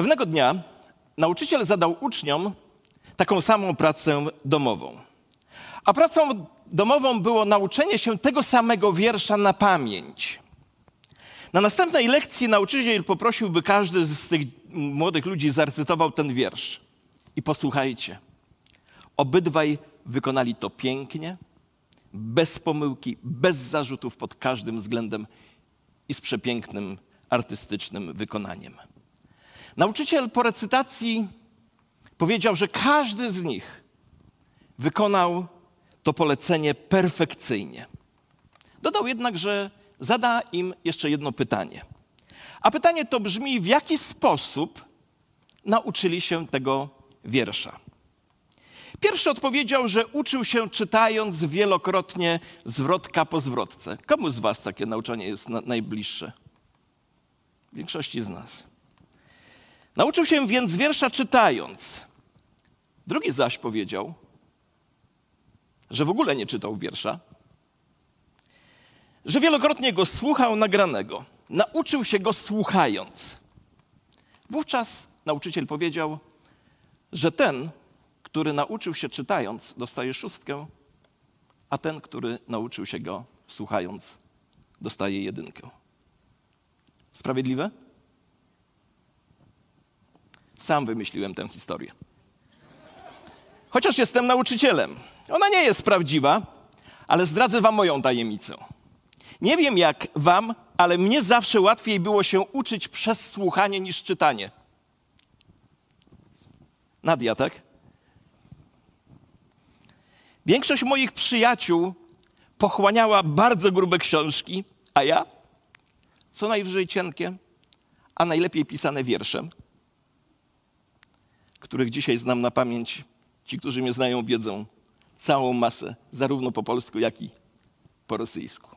Pewnego dnia nauczyciel zadał uczniom taką samą pracę domową. A pracą domową było nauczenie się tego samego wiersza na pamięć. Na następnej lekcji nauczyciel poprosił, by każdy z tych młodych ludzi zarecytował ten wiersz. I posłuchajcie. Obydwaj wykonali to pięknie, bez pomyłki, bez zarzutów pod każdym względem i z przepięknym artystycznym wykonaniem. Nauczyciel po recytacji powiedział, że każdy z nich wykonał to polecenie perfekcyjnie. Dodał jednak, że zada im jeszcze jedno pytanie. A pytanie to brzmi: w jaki sposób nauczyli się tego wiersza? Pierwszy odpowiedział, że uczył się czytając wielokrotnie zwrotka po zwrotce. Komu z Was takie nauczanie jest na, najbliższe? Większości z nas. Nauczył się więc wiersza czytając. Drugi zaś powiedział, że w ogóle nie czytał wiersza, że wielokrotnie go słuchał nagranego. Nauczył się go słuchając. Wówczas nauczyciel powiedział, że ten, który nauczył się czytając, dostaje szóstkę, a ten, który nauczył się go słuchając, dostaje jedynkę. Sprawiedliwe? Sam wymyśliłem tę historię. Chociaż jestem nauczycielem. Ona nie jest prawdziwa, ale zdradzę wam moją tajemnicę. Nie wiem jak wam, ale mnie zawsze łatwiej było się uczyć przez słuchanie niż czytanie. Nadia, tak? Większość moich przyjaciół pochłaniała bardzo grube książki, a ja co najwyżej cienkie, a najlepiej pisane wiersze, których dzisiaj znam na pamięć. Ci, którzy mnie znają, wiedzą całą masę, zarówno po polsku, jak i po rosyjsku.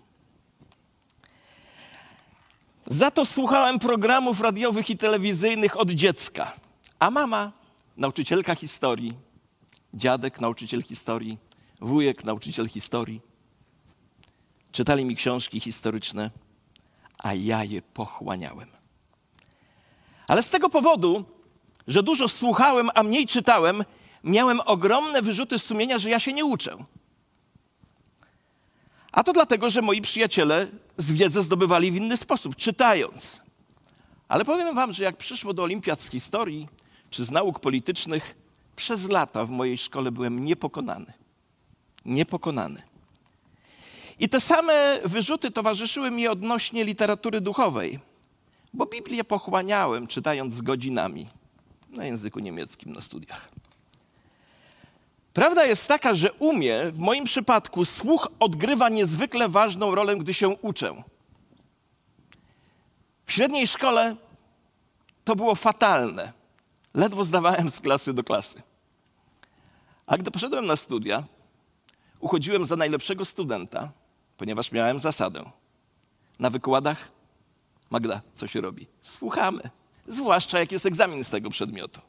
Za to słuchałem programów radiowych i telewizyjnych od dziecka, a mama, nauczycielka historii, dziadek, nauczyciel historii, wujek, nauczyciel historii, czytali mi książki historyczne, a ja je pochłaniałem. Ale z tego powodu, że dużo słuchałem, a mniej czytałem, miałem ogromne wyrzuty sumienia, że ja się nie uczę. A to dlatego, że moi przyjaciele z wiedzę zdobywali w inny sposób, czytając. Ale powiem wam, że jak przyszło do olimpiad z historii czy z nauk politycznych, przez lata w mojej szkole byłem niepokonany. Niepokonany. I te same wyrzuty towarzyszyły mi odnośnie literatury duchowej, bo Biblię pochłaniałem, czytając godzinami na języku niemieckim na studiach. Prawda jest taka, że umie, w moim przypadku, słuch odgrywa niezwykle ważną rolę, gdy się uczę. W średniej szkole to było fatalne. Ledwo zdawałem z klasy do klasy. A gdy poszedłem na studia, uchodziłem za najlepszego studenta, ponieważ miałem zasadę. Na wykładach, Magda, co się robi? Słuchamy, zwłaszcza jak jest egzamin z tego przedmiotu.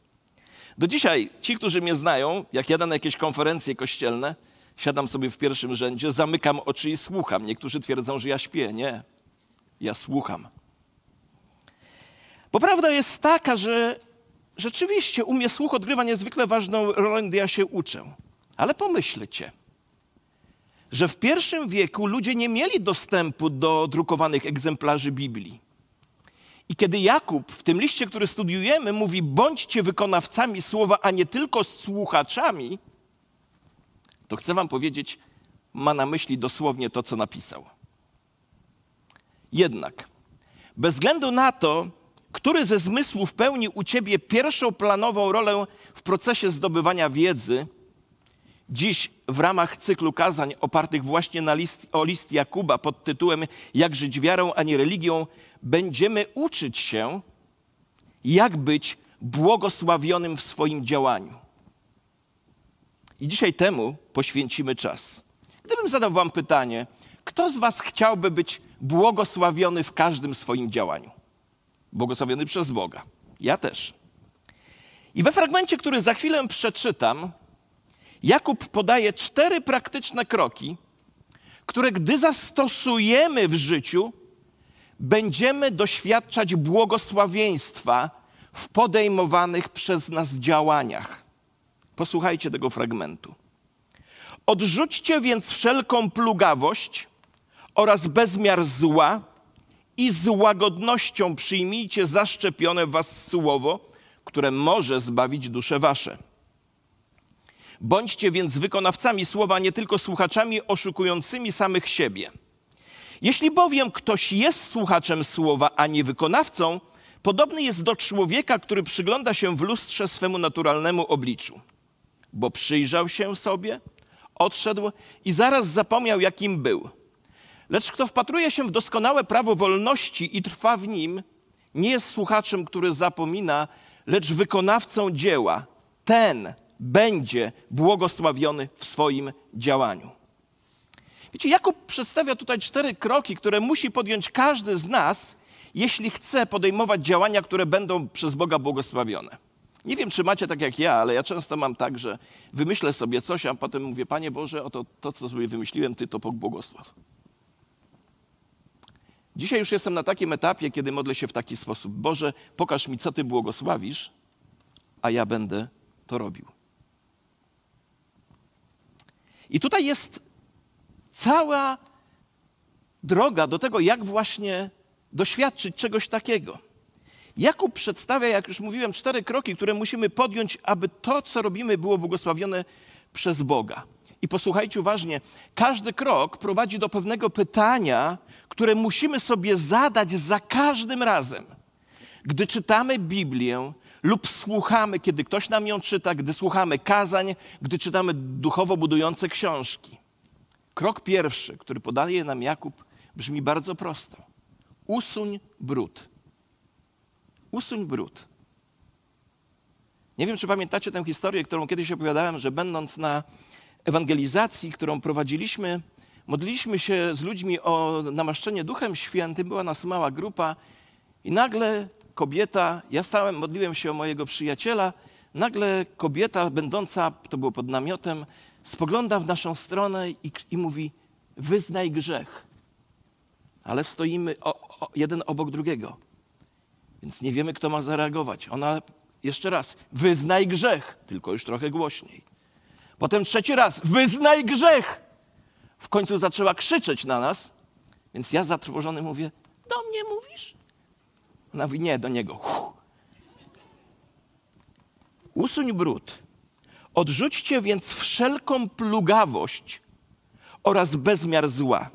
Do dzisiaj ci, którzy mnie znają, jak jadę na jakieś konferencje kościelne, siadam sobie w pierwszym rzędzie, zamykam oczy i słucham. Niektórzy twierdzą, że ja śpię. Nie, ja słucham. Bo prawda jest taka, że rzeczywiście u mnie słuch odgrywa niezwykle ważną rolę, gdy ja się uczę. Ale pomyślcie, że w pierwszym wieku ludzie nie mieli dostępu do drukowanych egzemplarzy Biblii. I kiedy Jakub w tym liście, który studiujemy, mówi: bądźcie wykonawcami słowa, a nie tylko słuchaczami, to chcę Wam powiedzieć, ma na myśli dosłownie to, co napisał. Jednak, bez względu na to, który ze zmysłów pełni u Ciebie pierwszą planową rolę w procesie zdobywania wiedzy, dziś w ramach cyklu kazań opartych właśnie na list, o list Jakuba pod tytułem Jak żyć wiarą, a nie religią, będziemy uczyć się, jak być błogosławionym w swoim działaniu. I dzisiaj temu poświęcimy czas. Gdybym zadał Wam pytanie, kto z Was chciałby być błogosławiony w każdym swoim działaniu? Błogosławiony przez Boga. Ja też. I we fragmencie, który za chwilę przeczytam, Jakub podaje cztery praktyczne kroki, które gdy zastosujemy w życiu, będziemy doświadczać błogosławieństwa w podejmowanych przez nas działaniach. Posłuchajcie tego fragmentu. Odrzućcie więc wszelką plugawość oraz bezmiar zła i z łagodnością przyjmijcie zaszczepione was słowo, które może zbawić dusze wasze. Bądźcie więc wykonawcami słowa, nie tylko słuchaczami oszukującymi samych siebie. Jeśli bowiem ktoś jest słuchaczem słowa, a nie wykonawcą, podobny jest do człowieka, który przygląda się w lustrze swemu naturalnemu obliczu. Bo przyjrzał się sobie, odszedł i zaraz zapomniał, jakim był. Lecz kto wpatruje się w doskonałe prawo wolności i trwa w nim, nie jest słuchaczem, który zapomina, lecz wykonawcą dzieła. Ten będzie błogosławiony w swoim działaniu. Wiecie, Jakub przedstawia tutaj cztery kroki, które musi podjąć każdy z nas, jeśli chce podejmować działania, które będą przez Boga błogosławione. Nie wiem, czy macie tak jak ja, ale ja często mam tak, że wymyślę sobie coś, a potem mówię, Panie Boże, oto to, co sobie wymyśliłem, Ty to błogosław. Dzisiaj już jestem na takim etapie, kiedy modlę się w taki sposób. Boże, pokaż mi, co Ty błogosławisz, a ja będę to robił. I tutaj jest cała droga do tego, jak właśnie doświadczyć czegoś takiego. Jakub przedstawia, jak już mówiłem, cztery kroki, które musimy podjąć, aby to, co robimy, było błogosławione przez Boga. I posłuchajcie uważnie, każdy krok prowadzi do pewnego pytania, które musimy sobie zadać za każdym razem. Gdy czytamy Biblię lub słuchamy, kiedy ktoś nam ją czyta, gdy słuchamy kazań, gdy czytamy duchowo budujące książki. Krok pierwszy, który podaje nam Jakub, brzmi bardzo prosto. Usuń brud. Usuń brud. Nie wiem, czy pamiętacie tę historię, którą kiedyś opowiadałem, że będąc na ewangelizacji, którą prowadziliśmy, modliliśmy się z ludźmi o namaszczenie Duchem Świętym, była nas mała grupa i nagle kobieta, ja stałem, modliłem się o mojego przyjaciela, nagle kobieta będąca, to było pod namiotem, spogląda w naszą stronę i, i mówi, wyznaj grzech. Ale stoimy o, o, jeden obok drugiego, więc nie wiemy, kto ma zareagować. Ona jeszcze raz, wyznaj grzech, tylko już trochę głośniej. Potem trzeci raz, wyznaj grzech. W końcu zaczęła krzyczeć na nas, więc ja zatrwożony mówię, do mnie mówisz? Ona mówi, nie, do niego. Usuń brud. Odrzućcie więc wszelką plugawość oraz bezmiar zła.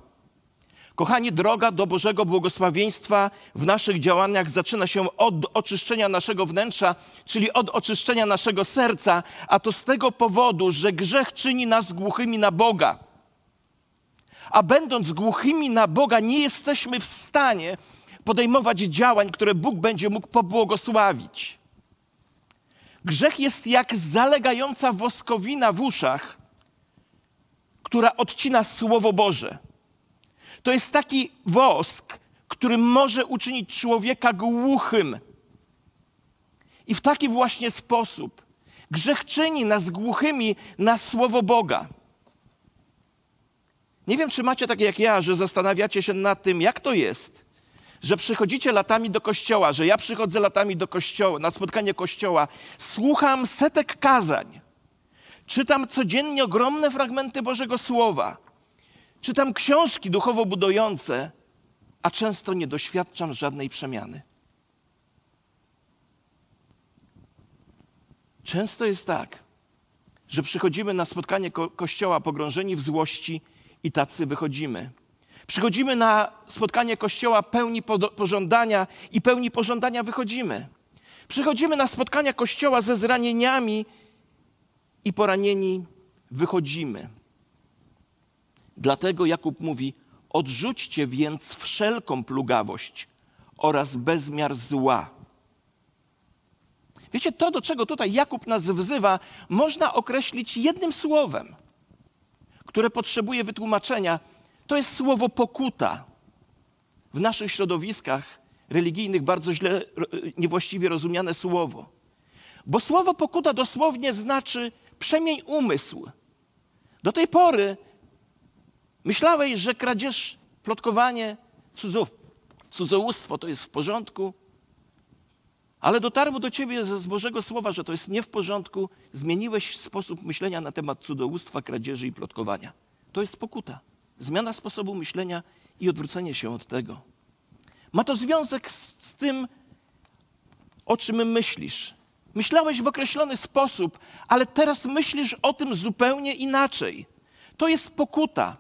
Kochani, droga do Bożego błogosławieństwa w naszych działaniach zaczyna się od oczyszczenia naszego wnętrza, czyli od oczyszczenia naszego serca, a to z tego powodu, że grzech czyni nas głuchymi na Boga. A będąc głuchymi na Boga, nie jesteśmy w stanie podejmować działań, które Bóg będzie mógł pobłogosławić. Grzech jest jak zalegająca woskowina w uszach, która odcina Słowo Boże. To jest taki wosk, który może uczynić człowieka głuchym. I w taki właśnie sposób grzech czyni nas głuchymi na Słowo Boga. Nie wiem, czy macie takie jak ja, że zastanawiacie się nad tym, jak to jest, że przychodzicie latami do kościoła, że ja przychodzę latami do kościoła, na spotkanie kościoła, słucham setek kazań, czytam codziennie ogromne fragmenty Bożego Słowa, czytam książki duchowo budujące, a często nie doświadczam żadnej przemiany. Często jest tak, że przychodzimy na spotkanie ko kościoła pogrążeni w złości i tacy wychodzimy. Przychodzimy na spotkanie kościoła pełni pożądania i pełni pożądania wychodzimy. Przychodzimy na spotkania kościoła ze zranieniami i poranieni wychodzimy. Dlatego Jakub mówi: Odrzućcie więc wszelką plugawość oraz bezmiar zła. Wiecie, to, do czego tutaj Jakub nas wzywa, można określić jednym słowem, które potrzebuje wytłumaczenia to jest słowo pokuta. W naszych środowiskach religijnych bardzo źle, niewłaściwie rozumiane słowo. Bo słowo pokuta dosłownie znaczy przemień umysł. Do tej pory myślałeś, że kradzież, plotkowanie, cudzo, cudzołóstwo to jest w porządku. ale dotarło do ciebie z Bożego Słowa, że to jest nie w porządku, zmieniłeś sposób myślenia na temat cudzołóstwa, kradzieży i plotkowania. To jest pokuta. Zmiana sposobu myślenia i odwrócenie się od tego. Ma to związek z, z tym, o czym myślisz. Myślałeś w określony sposób, ale teraz myślisz o tym zupełnie inaczej. To jest pokuta.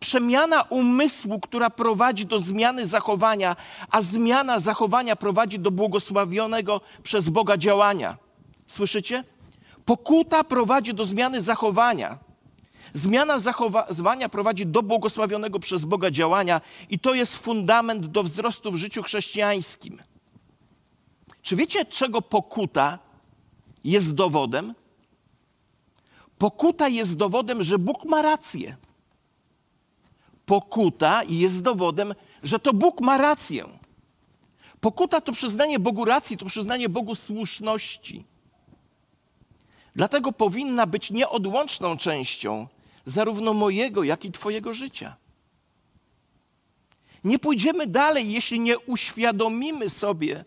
Przemiana umysłu, która prowadzi do zmiany zachowania, a zmiana zachowania prowadzi do błogosławionego przez Boga działania. Słyszycie? Pokuta prowadzi do zmiany zachowania. Zmiana zachowania prowadzi do błogosławionego przez Boga działania i to jest fundament do wzrostu w życiu chrześcijańskim. Czy wiecie, czego pokuta jest dowodem? Pokuta jest dowodem, że Bóg ma rację. Pokuta jest dowodem, że to Bóg ma rację. Pokuta to przyznanie Bogu racji, to przyznanie Bogu słuszności. Dlatego powinna być nieodłączną częścią zarówno mojego, jak i Twojego życia. Nie pójdziemy dalej, jeśli nie uświadomimy sobie,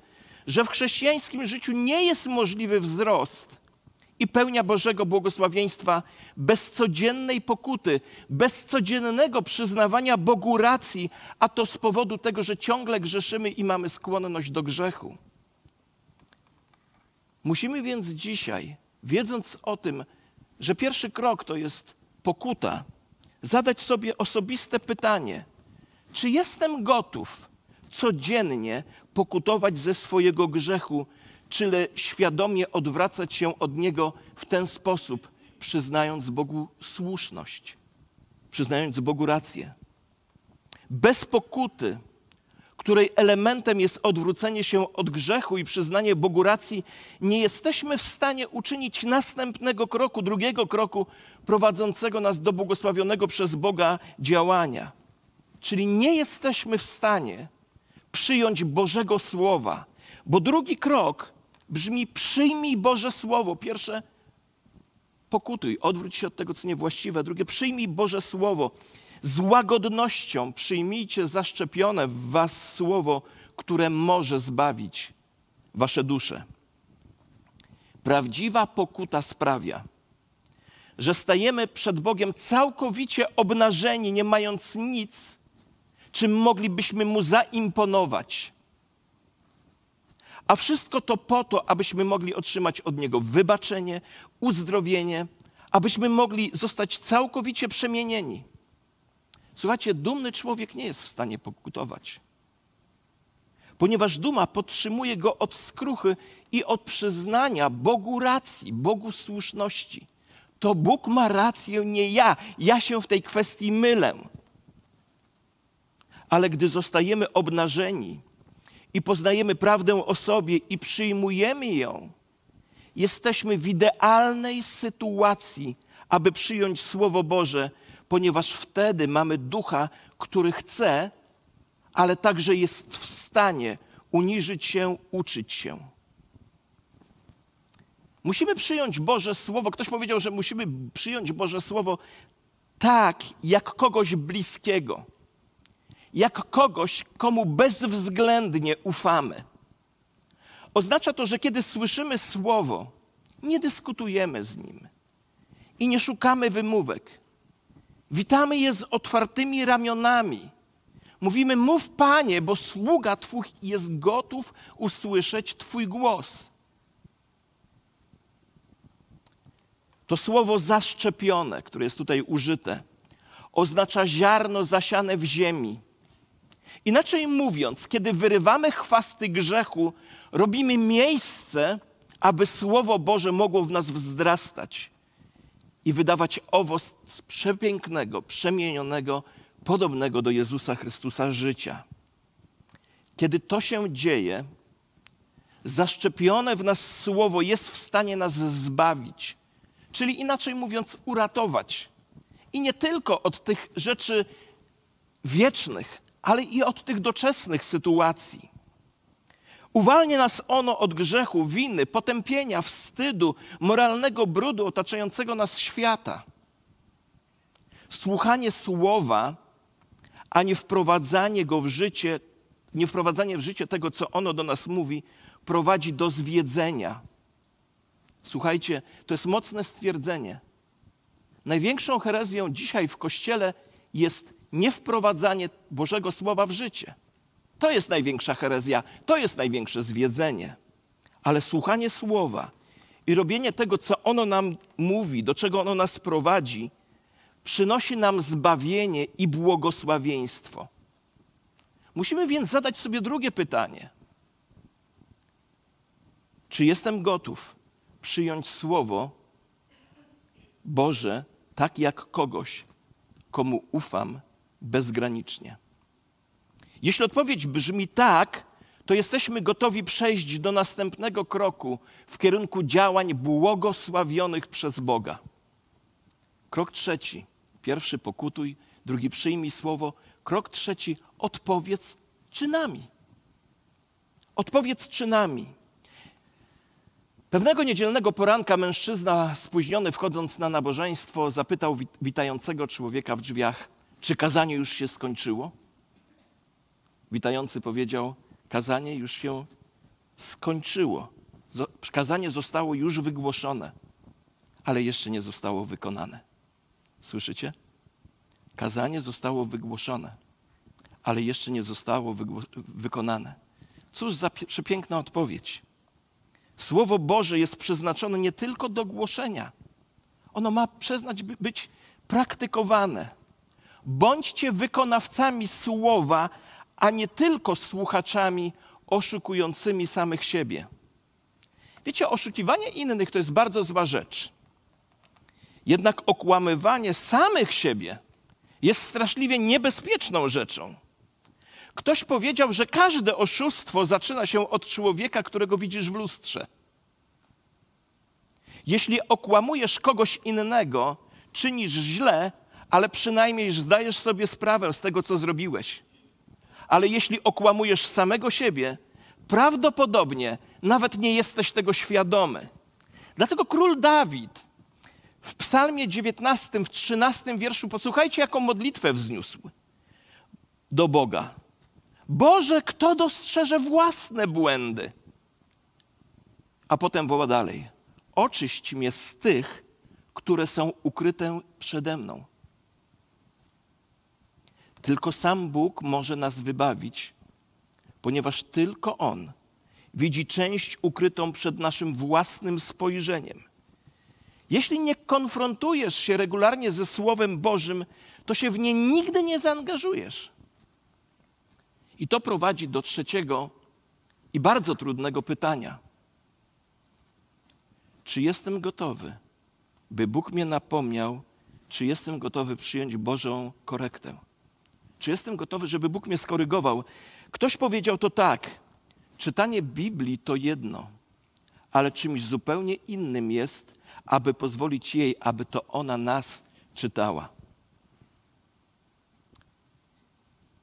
że w chrześcijańskim życiu nie jest możliwy wzrost i pełnia Bożego błogosławieństwa bez codziennej pokuty, bez codziennego przyznawania Bogu racji, a to z powodu tego, że ciągle grzeszymy i mamy skłonność do grzechu. Musimy więc dzisiaj, wiedząc o tym, że pierwszy krok to jest pokuta, zadać sobie osobiste pytanie: czy jestem gotów codziennie pokutować ze swojego grzechu, czyli świadomie odwracać się od niego w ten sposób, przyznając Bogu słuszność, przyznając Bogu rację. Bez pokuty, której elementem jest odwrócenie się od grzechu i przyznanie Bogu racji, nie jesteśmy w stanie uczynić następnego kroku, drugiego kroku prowadzącego nas do błogosławionego przez Boga działania. Czyli nie jesteśmy w stanie przyjąć Bożego Słowa. Bo drugi krok brzmi: przyjmij Boże Słowo. Pierwsze, pokutuj, odwróć się od tego, co niewłaściwe. Drugie, przyjmij Boże Słowo. Z łagodnością przyjmijcie zaszczepione w Was Słowo, które może zbawić Wasze dusze. Prawdziwa pokuta sprawia, że stajemy przed Bogiem całkowicie obnażeni, nie mając nic, czym moglibyśmy mu zaimponować. A wszystko to po to, abyśmy mogli otrzymać od niego wybaczenie, uzdrowienie, abyśmy mogli zostać całkowicie przemienieni. Słuchajcie, dumny człowiek nie jest w stanie pokutować, ponieważ duma podtrzymuje go od skruchy i od przyznania Bogu racji, Bogu słuszności. To Bóg ma rację, nie ja. Ja się w tej kwestii mylę ale gdy zostajemy obnażeni i poznajemy prawdę o sobie i przyjmujemy ją, jesteśmy w idealnej sytuacji, aby przyjąć Słowo Boże, ponieważ wtedy mamy ducha, który chce, ale także jest w stanie uniżyć się, uczyć się. Musimy przyjąć Boże Słowo. Ktoś powiedział, że musimy przyjąć Boże Słowo tak, jak kogoś bliskiego jak kogoś, komu bezwzględnie ufamy. Oznacza to, że kiedy słyszymy słowo, nie dyskutujemy z nim i nie szukamy wymówek. Witamy je z otwartymi ramionami. Mówimy: Mów, panie, bo sługa Twój jest gotów usłyszeć Twój głos. To słowo zaszczepione, które jest tutaj użyte, oznacza ziarno zasiane w ziemi Inaczej mówiąc, kiedy wyrywamy chwasty grzechu, robimy miejsce, aby Słowo Boże mogło w nas wzrastać i wydawać owoc przepięknego, przemienionego, podobnego do Jezusa Chrystusa życia. Kiedy to się dzieje, zaszczepione w nas Słowo jest w stanie nas zbawić, czyli inaczej mówiąc, uratować. I nie tylko od tych rzeczy wiecznych, ale i od tych doczesnych sytuacji. Uwalnia nas ono od grzechu, winy, potępienia, wstydu, moralnego brudu otaczającego nas świata. Słuchanie słowa, a nie wprowadzanie go w życie, nie wprowadzanie w życie tego, co ono do nas mówi, prowadzi do zwiedzenia. Słuchajcie, to jest mocne stwierdzenie. Największą herezją dzisiaj w Kościele jest niewprowadzanie Bożego Słowa w życie. To jest największa herezja, to jest największe zwiedzenie. Ale słuchanie Słowa i robienie tego, co ono nam mówi, do czego ono nas prowadzi, przynosi nam zbawienie i błogosławieństwo. Musimy więc zadać sobie drugie pytanie. Czy jestem gotów przyjąć Słowo Boże tak jak kogoś, komu ufam bezgranicznie? Jeśli odpowiedź brzmi tak, to jesteśmy gotowi przejść do następnego kroku w kierunku działań błogosławionych przez Boga. Krok trzeci. Pierwszy pokutuj, drugi przyjmij słowo. Krok trzeci odpowiedz czynami. Odpowiedz czynami. Pewnego niedzielnego poranka mężczyzna spóźniony wchodząc na nabożeństwo zapytał witającego człowieka w drzwiach, czy kazanie już się skończyło? Witający powiedział, kazanie już się skończyło. Kazanie zostało już wygłoszone, ale jeszcze nie zostało wykonane. Słyszycie? Kazanie zostało wygłoszone, ale jeszcze nie zostało wykonane. Cóż za przepiękna odpowiedź. Słowo Boże jest przeznaczone nie tylko do głoszenia. Ono ma przyznać być praktykowane. Bądźcie wykonawcami słowa, a nie tylko słuchaczami oszukującymi samych siebie. Wiecie, oszukiwanie innych to jest bardzo zła rzecz. Jednak okłamywanie samych siebie jest straszliwie niebezpieczną rzeczą. Ktoś powiedział, że każde oszustwo zaczyna się od człowieka, którego widzisz w lustrze. Jeśli okłamujesz kogoś innego, czynisz źle, ale przynajmniej zdajesz sobie sprawę z tego, co zrobiłeś. Ale jeśli okłamujesz samego siebie, prawdopodobnie nawet nie jesteś tego świadomy. Dlatego król Dawid w Psalmie 19, w 13 wierszu, posłuchajcie, jaką modlitwę wzniósł do Boga. Boże, kto dostrzeże własne błędy? A potem woła dalej: Oczyść mnie z tych, które są ukryte przede mną. Tylko sam Bóg może nas wybawić, ponieważ tylko On widzi część ukrytą przed naszym własnym spojrzeniem. Jeśli nie konfrontujesz się regularnie ze Słowem Bożym, to się w nie nigdy nie zaangażujesz. I to prowadzi do trzeciego i bardzo trudnego pytania. Czy jestem gotowy, by Bóg mnie napomniał, czy jestem gotowy przyjąć Bożą korektę? Czy jestem gotowy, żeby Bóg mnie skorygował? Ktoś powiedział to tak: czytanie Biblii to jedno, ale czymś zupełnie innym jest, aby pozwolić jej, aby to ona nas czytała.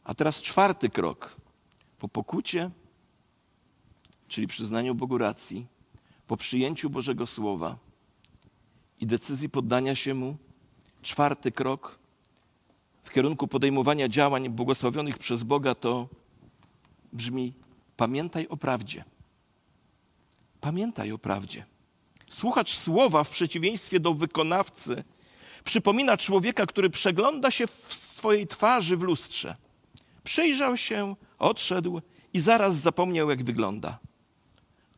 A teraz czwarty krok. Po pokucie, czyli przyznaniu Bogu racji, po przyjęciu Bożego Słowa i decyzji poddania się Mu, czwarty krok w kierunku podejmowania działań błogosławionych przez Boga to brzmi: pamiętaj o prawdzie. Pamiętaj o prawdzie. Słuchacz słowa w przeciwieństwie do wykonawcy przypomina człowieka, który przegląda się w swojej twarzy w lustrze. Przyjrzał się, odszedł i zaraz zapomniał, jak wygląda.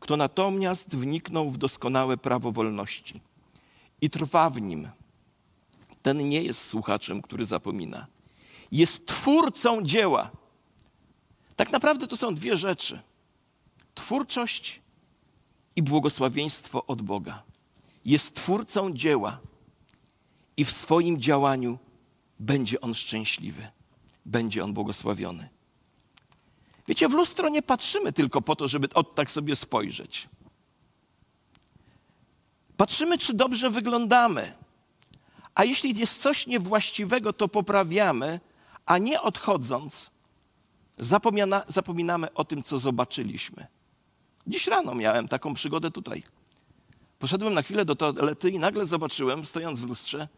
Kto natomiast wniknął w doskonałe prawo wolności i trwa w nim, ten nie jest słuchaczem, który zapomina. Jest twórcą dzieła. Tak naprawdę to są dwie rzeczy: twórczość i błogosławieństwo od Boga. Jest twórcą dzieła i w swoim działaniu będzie on szczęśliwy, będzie on błogosławiony. Wiecie, w lustro nie patrzymy tylko po to, żeby od tak sobie spojrzeć. Patrzymy, czy dobrze wyglądamy. A jeśli jest coś niewłaściwego, to poprawiamy, a nie odchodząc, zapominamy o tym, co zobaczyliśmy. Dziś rano miałem taką przygodę tutaj. Poszedłem na chwilę do toalety i nagle zobaczyłem, stojąc w lustrze,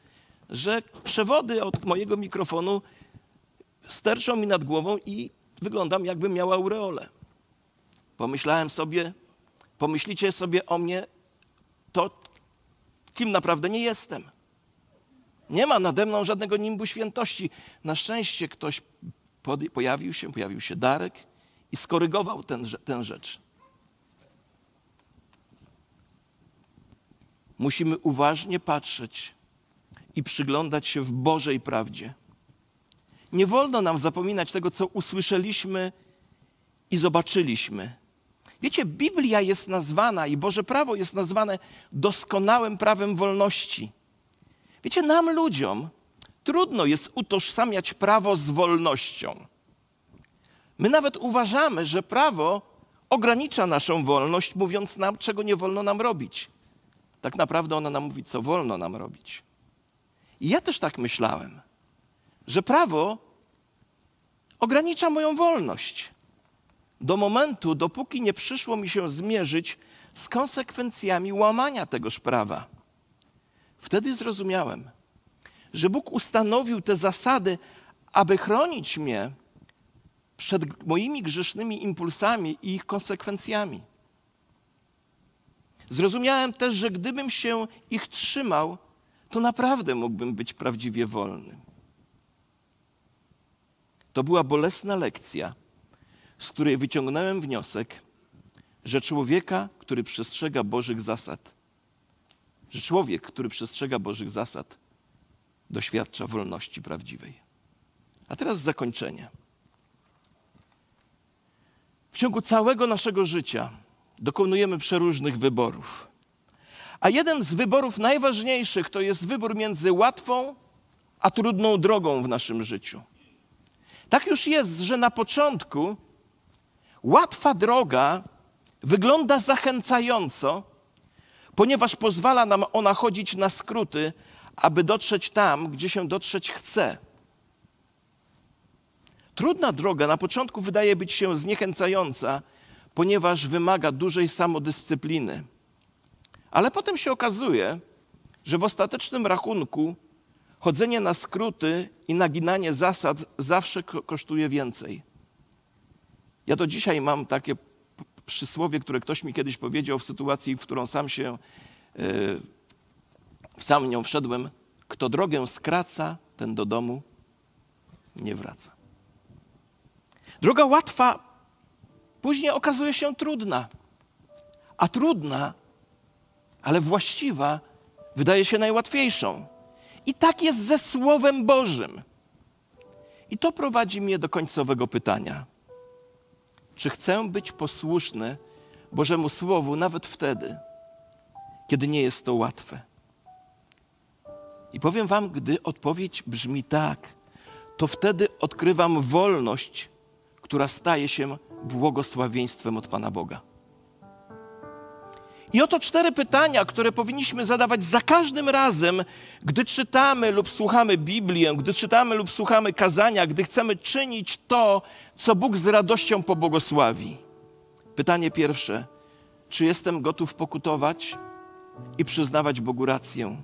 że przewody od mojego mikrofonu sterczą mi nad głową i wyglądam, jakbym miał aureolę. Pomyślałem sobie, pomyślicie sobie o mnie, to kim naprawdę nie jestem. Nie ma nade mną żadnego nimbu świętości. Na szczęście ktoś pojawił się, pojawił się Darek i skorygował ten, tę rzecz. Musimy uważnie patrzeć i przyglądać się w Bożej prawdzie. Nie wolno nam zapominać tego, co usłyszeliśmy i zobaczyliśmy. Wiecie, Biblia jest nazwana i Boże prawo jest nazwane doskonałym prawem wolności. Wiecie, nam ludziom trudno jest utożsamiać prawo z wolnością. My nawet uważamy, że prawo ogranicza naszą wolność, mówiąc nam, czego nie wolno nam robić. Tak naprawdę ona nam mówi, co wolno nam robić. I ja też tak myślałem, że prawo ogranicza moją wolność. Do momentu, dopóki nie przyszło mi się zmierzyć z konsekwencjami łamania tegoż prawa. Wtedy zrozumiałem, że Bóg ustanowił te zasady, aby chronić mnie przed moimi grzesznymi impulsami i ich konsekwencjami. Zrozumiałem też, że gdybym się ich trzymał, to naprawdę mógłbym być prawdziwie wolny. To była bolesna lekcja, z której wyciągnąłem wniosek, że człowieka, który przestrzega Bożych zasad, że człowiek, który przestrzega Bożych zasad, doświadcza wolności prawdziwej. A teraz zakończenie. W ciągu całego naszego życia dokonujemy przeróżnych wyborów. A jeden z wyborów najważniejszych to jest wybór między łatwą a trudną drogą w naszym życiu. Tak już jest, że na początku łatwa droga wygląda zachęcająco, ponieważ pozwala nam ona chodzić na skróty, aby dotrzeć tam, gdzie się dotrzeć chce. Trudna droga na początku wydaje być się zniechęcająca, ponieważ wymaga dużej samodyscypliny. Ale potem się okazuje, że w ostatecznym rachunku chodzenie na skróty i naginanie zasad zawsze kosztuje więcej. Ja do dzisiaj mam takie przysłowie, które ktoś mi kiedyś powiedział w sytuacji, w którą sam się, yy, sam nią wszedłem. Kto drogę skraca, ten do domu nie wraca. Droga łatwa później okazuje się trudna, a trudna, ale właściwa, wydaje się najłatwiejszą. I tak jest ze Słowem Bożym. I to prowadzi mnie do końcowego pytania. Czy chcę być posłuszny Bożemu Słowu nawet wtedy, kiedy nie jest to łatwe? I powiem Wam, gdy odpowiedź brzmi tak, to wtedy odkrywam wolność, która staje się błogosławieństwem od Pana Boga. I oto cztery pytania, które powinniśmy zadawać za każdym razem, gdy czytamy lub słuchamy Biblię, gdy czytamy lub słuchamy kazania, gdy chcemy czynić to, co Bóg z radością pobłogosławi. Pytanie pierwsze: czy jestem gotów pokutować i przyznawać Bogu rację?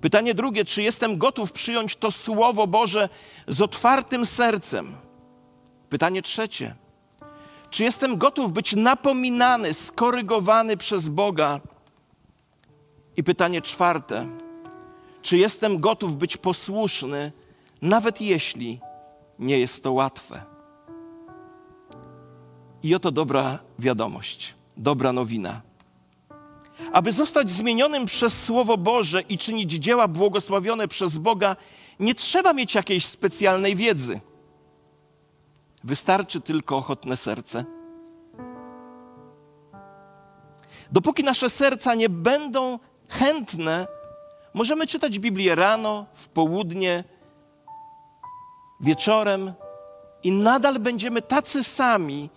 Pytanie drugie: czy jestem gotów przyjąć to Słowo Boże z otwartym sercem? Pytanie trzecie: czy jestem gotów być napominany, skorygowany przez Boga? I pytanie czwarte: czy jestem gotów być posłuszny, nawet jeśli nie jest to łatwe? I oto dobra wiadomość, dobra nowina. Aby zostać zmienionym przez Słowo Boże i czynić dzieła błogosławione przez Boga, nie trzeba mieć jakiejś specjalnej wiedzy. Wystarczy tylko ochotne serce. Dopóki nasze serca nie będą chętne, możemy czytać Biblię rano, w południe, wieczorem i nadal będziemy tacy sami,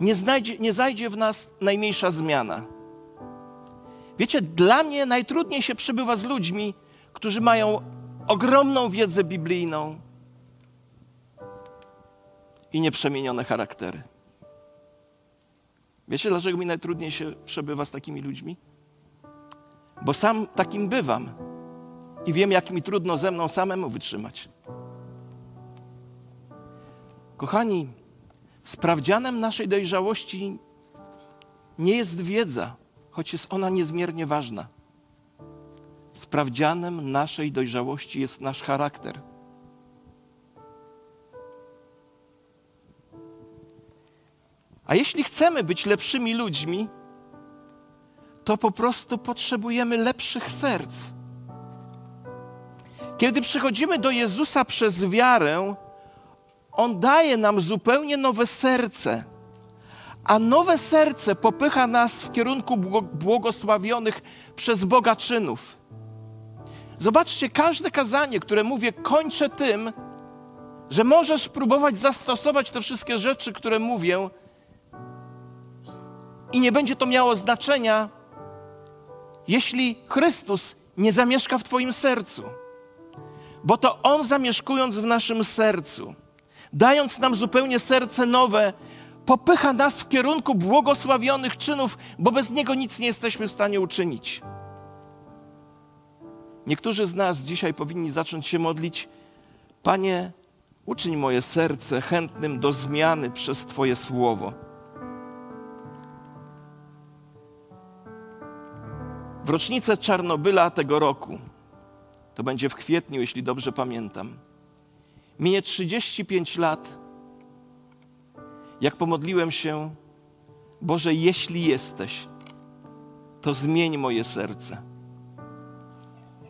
nie, znajdzie, nie zajdzie w nas najmniejsza zmiana. Wiecie, dla mnie najtrudniej się przebywa z ludźmi, którzy mają ogromną wiedzę biblijną, i nieprzemienione charaktery. Wiecie, dlaczego mi najtrudniej się przebywa z takimi ludźmi? Bo sam takim bywam i wiem, jak mi trudno ze mną samemu wytrzymać. Kochani, sprawdzianem naszej dojrzałości nie jest wiedza, choć jest ona niezmiernie ważna. Sprawdzianem naszej dojrzałości jest nasz charakter. A jeśli chcemy być lepszymi ludźmi, to po prostu potrzebujemy lepszych serc. Kiedy przychodzimy do Jezusa przez wiarę, On daje nam zupełnie nowe serce. A nowe serce popycha nas w kierunku błogosławionych przez Boga czynów. Zobaczcie, każde kazanie, które mówię, kończę tym, że możesz próbować zastosować te wszystkie rzeczy, które mówię, i nie będzie to miało znaczenia, jeśli Chrystus nie zamieszka w Twoim sercu. Bo to On zamieszkując w naszym sercu, dając nam zupełnie serce nowe, popycha nas w kierunku błogosławionych czynów, bo bez Niego nic nie jesteśmy w stanie uczynić. Niektórzy z nas dzisiaj powinni zacząć się modlić: Panie, uczyń moje serce chętnym do zmiany przez Twoje słowo. W rocznicę Czarnobyla tego roku, to będzie w kwietniu, jeśli dobrze pamiętam, minie 35 lat, jak pomodliłem się, Boże, jeśli jesteś, to zmień moje serce.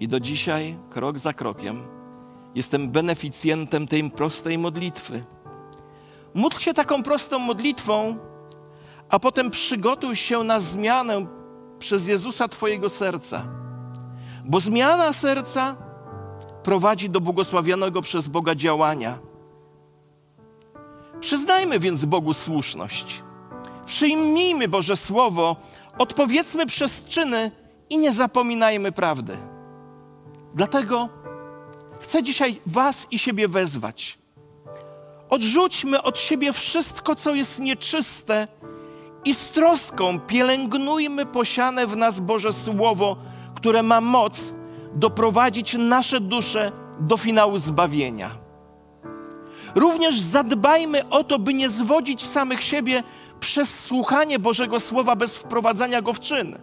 I do dzisiaj, krok za krokiem, jestem beneficjentem tej prostej modlitwy. Módl się taką prostą modlitwą, a potem przygotuj się na zmianę przez Jezusa Twojego serca. Bo zmiana serca prowadzi do błogosławionego przez Boga działania. Przyznajmy więc Bogu słuszność. Przyjmijmy Boże Słowo, odpowiedzmy przez czyny i nie zapominajmy prawdy. Dlatego chcę dzisiaj Was i siebie wezwać. Odrzućmy od siebie wszystko, co jest nieczyste i z troską pielęgnujmy posiane w nas Boże Słowo, które ma moc doprowadzić nasze dusze do finału zbawienia. Również zadbajmy o to, by nie zwodzić samych siebie przez słuchanie Bożego Słowa bez wprowadzania go w czyn.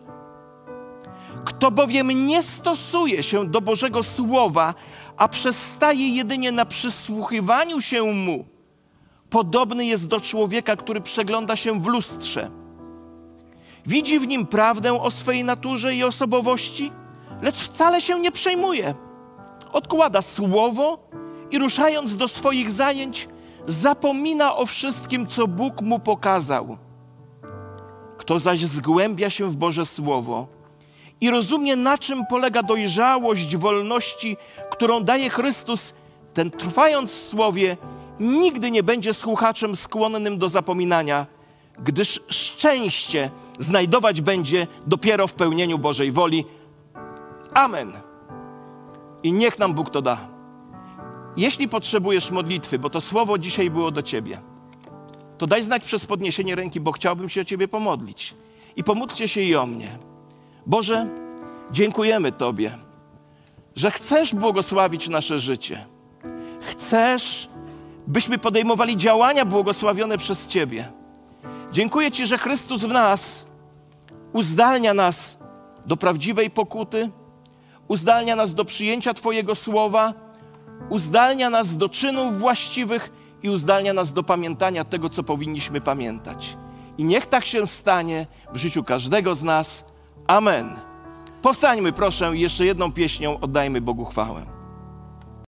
Kto bowiem nie stosuje się do Bożego Słowa, a przestaje jedynie na przysłuchiwaniu się mu, podobny jest do człowieka, który przegląda się w lustrze. Widzi w nim prawdę o swej naturze i osobowości, lecz wcale się nie przejmuje. Odkłada słowo i ruszając do swoich zajęć, zapomina o wszystkim, co Bóg mu pokazał. Kto zaś zgłębia się w Boże Słowo i rozumie, na czym polega dojrzałość wolności, którą daje Chrystus, ten trwając w Słowie, nigdy nie będzie słuchaczem skłonnym do zapominania, gdyż szczęście znajdować będzie dopiero w pełnieniu Bożej woli. Amen. I niech nam Bóg to da. Jeśli potrzebujesz modlitwy, bo to słowo dzisiaj było do ciebie, to daj znać przez podniesienie ręki, bo chciałbym się o ciebie pomodlić. I pomódlcie się i o mnie. Boże, dziękujemy Tobie, że chcesz błogosławić nasze życie. Chcesz byśmy podejmowali działania błogosławione przez Ciebie. Dziękuję Ci, że Chrystus w nas uzdalnia nas do prawdziwej pokuty, uzdalnia nas do przyjęcia Twojego słowa, uzdalnia nas do czynów właściwych i uzdalnia nas do pamiętania tego, co powinniśmy pamiętać. I niech tak się stanie w życiu każdego z nas. Amen. Powstańmy, proszę, jeszcze jedną pieśnią oddajmy Bogu chwałę.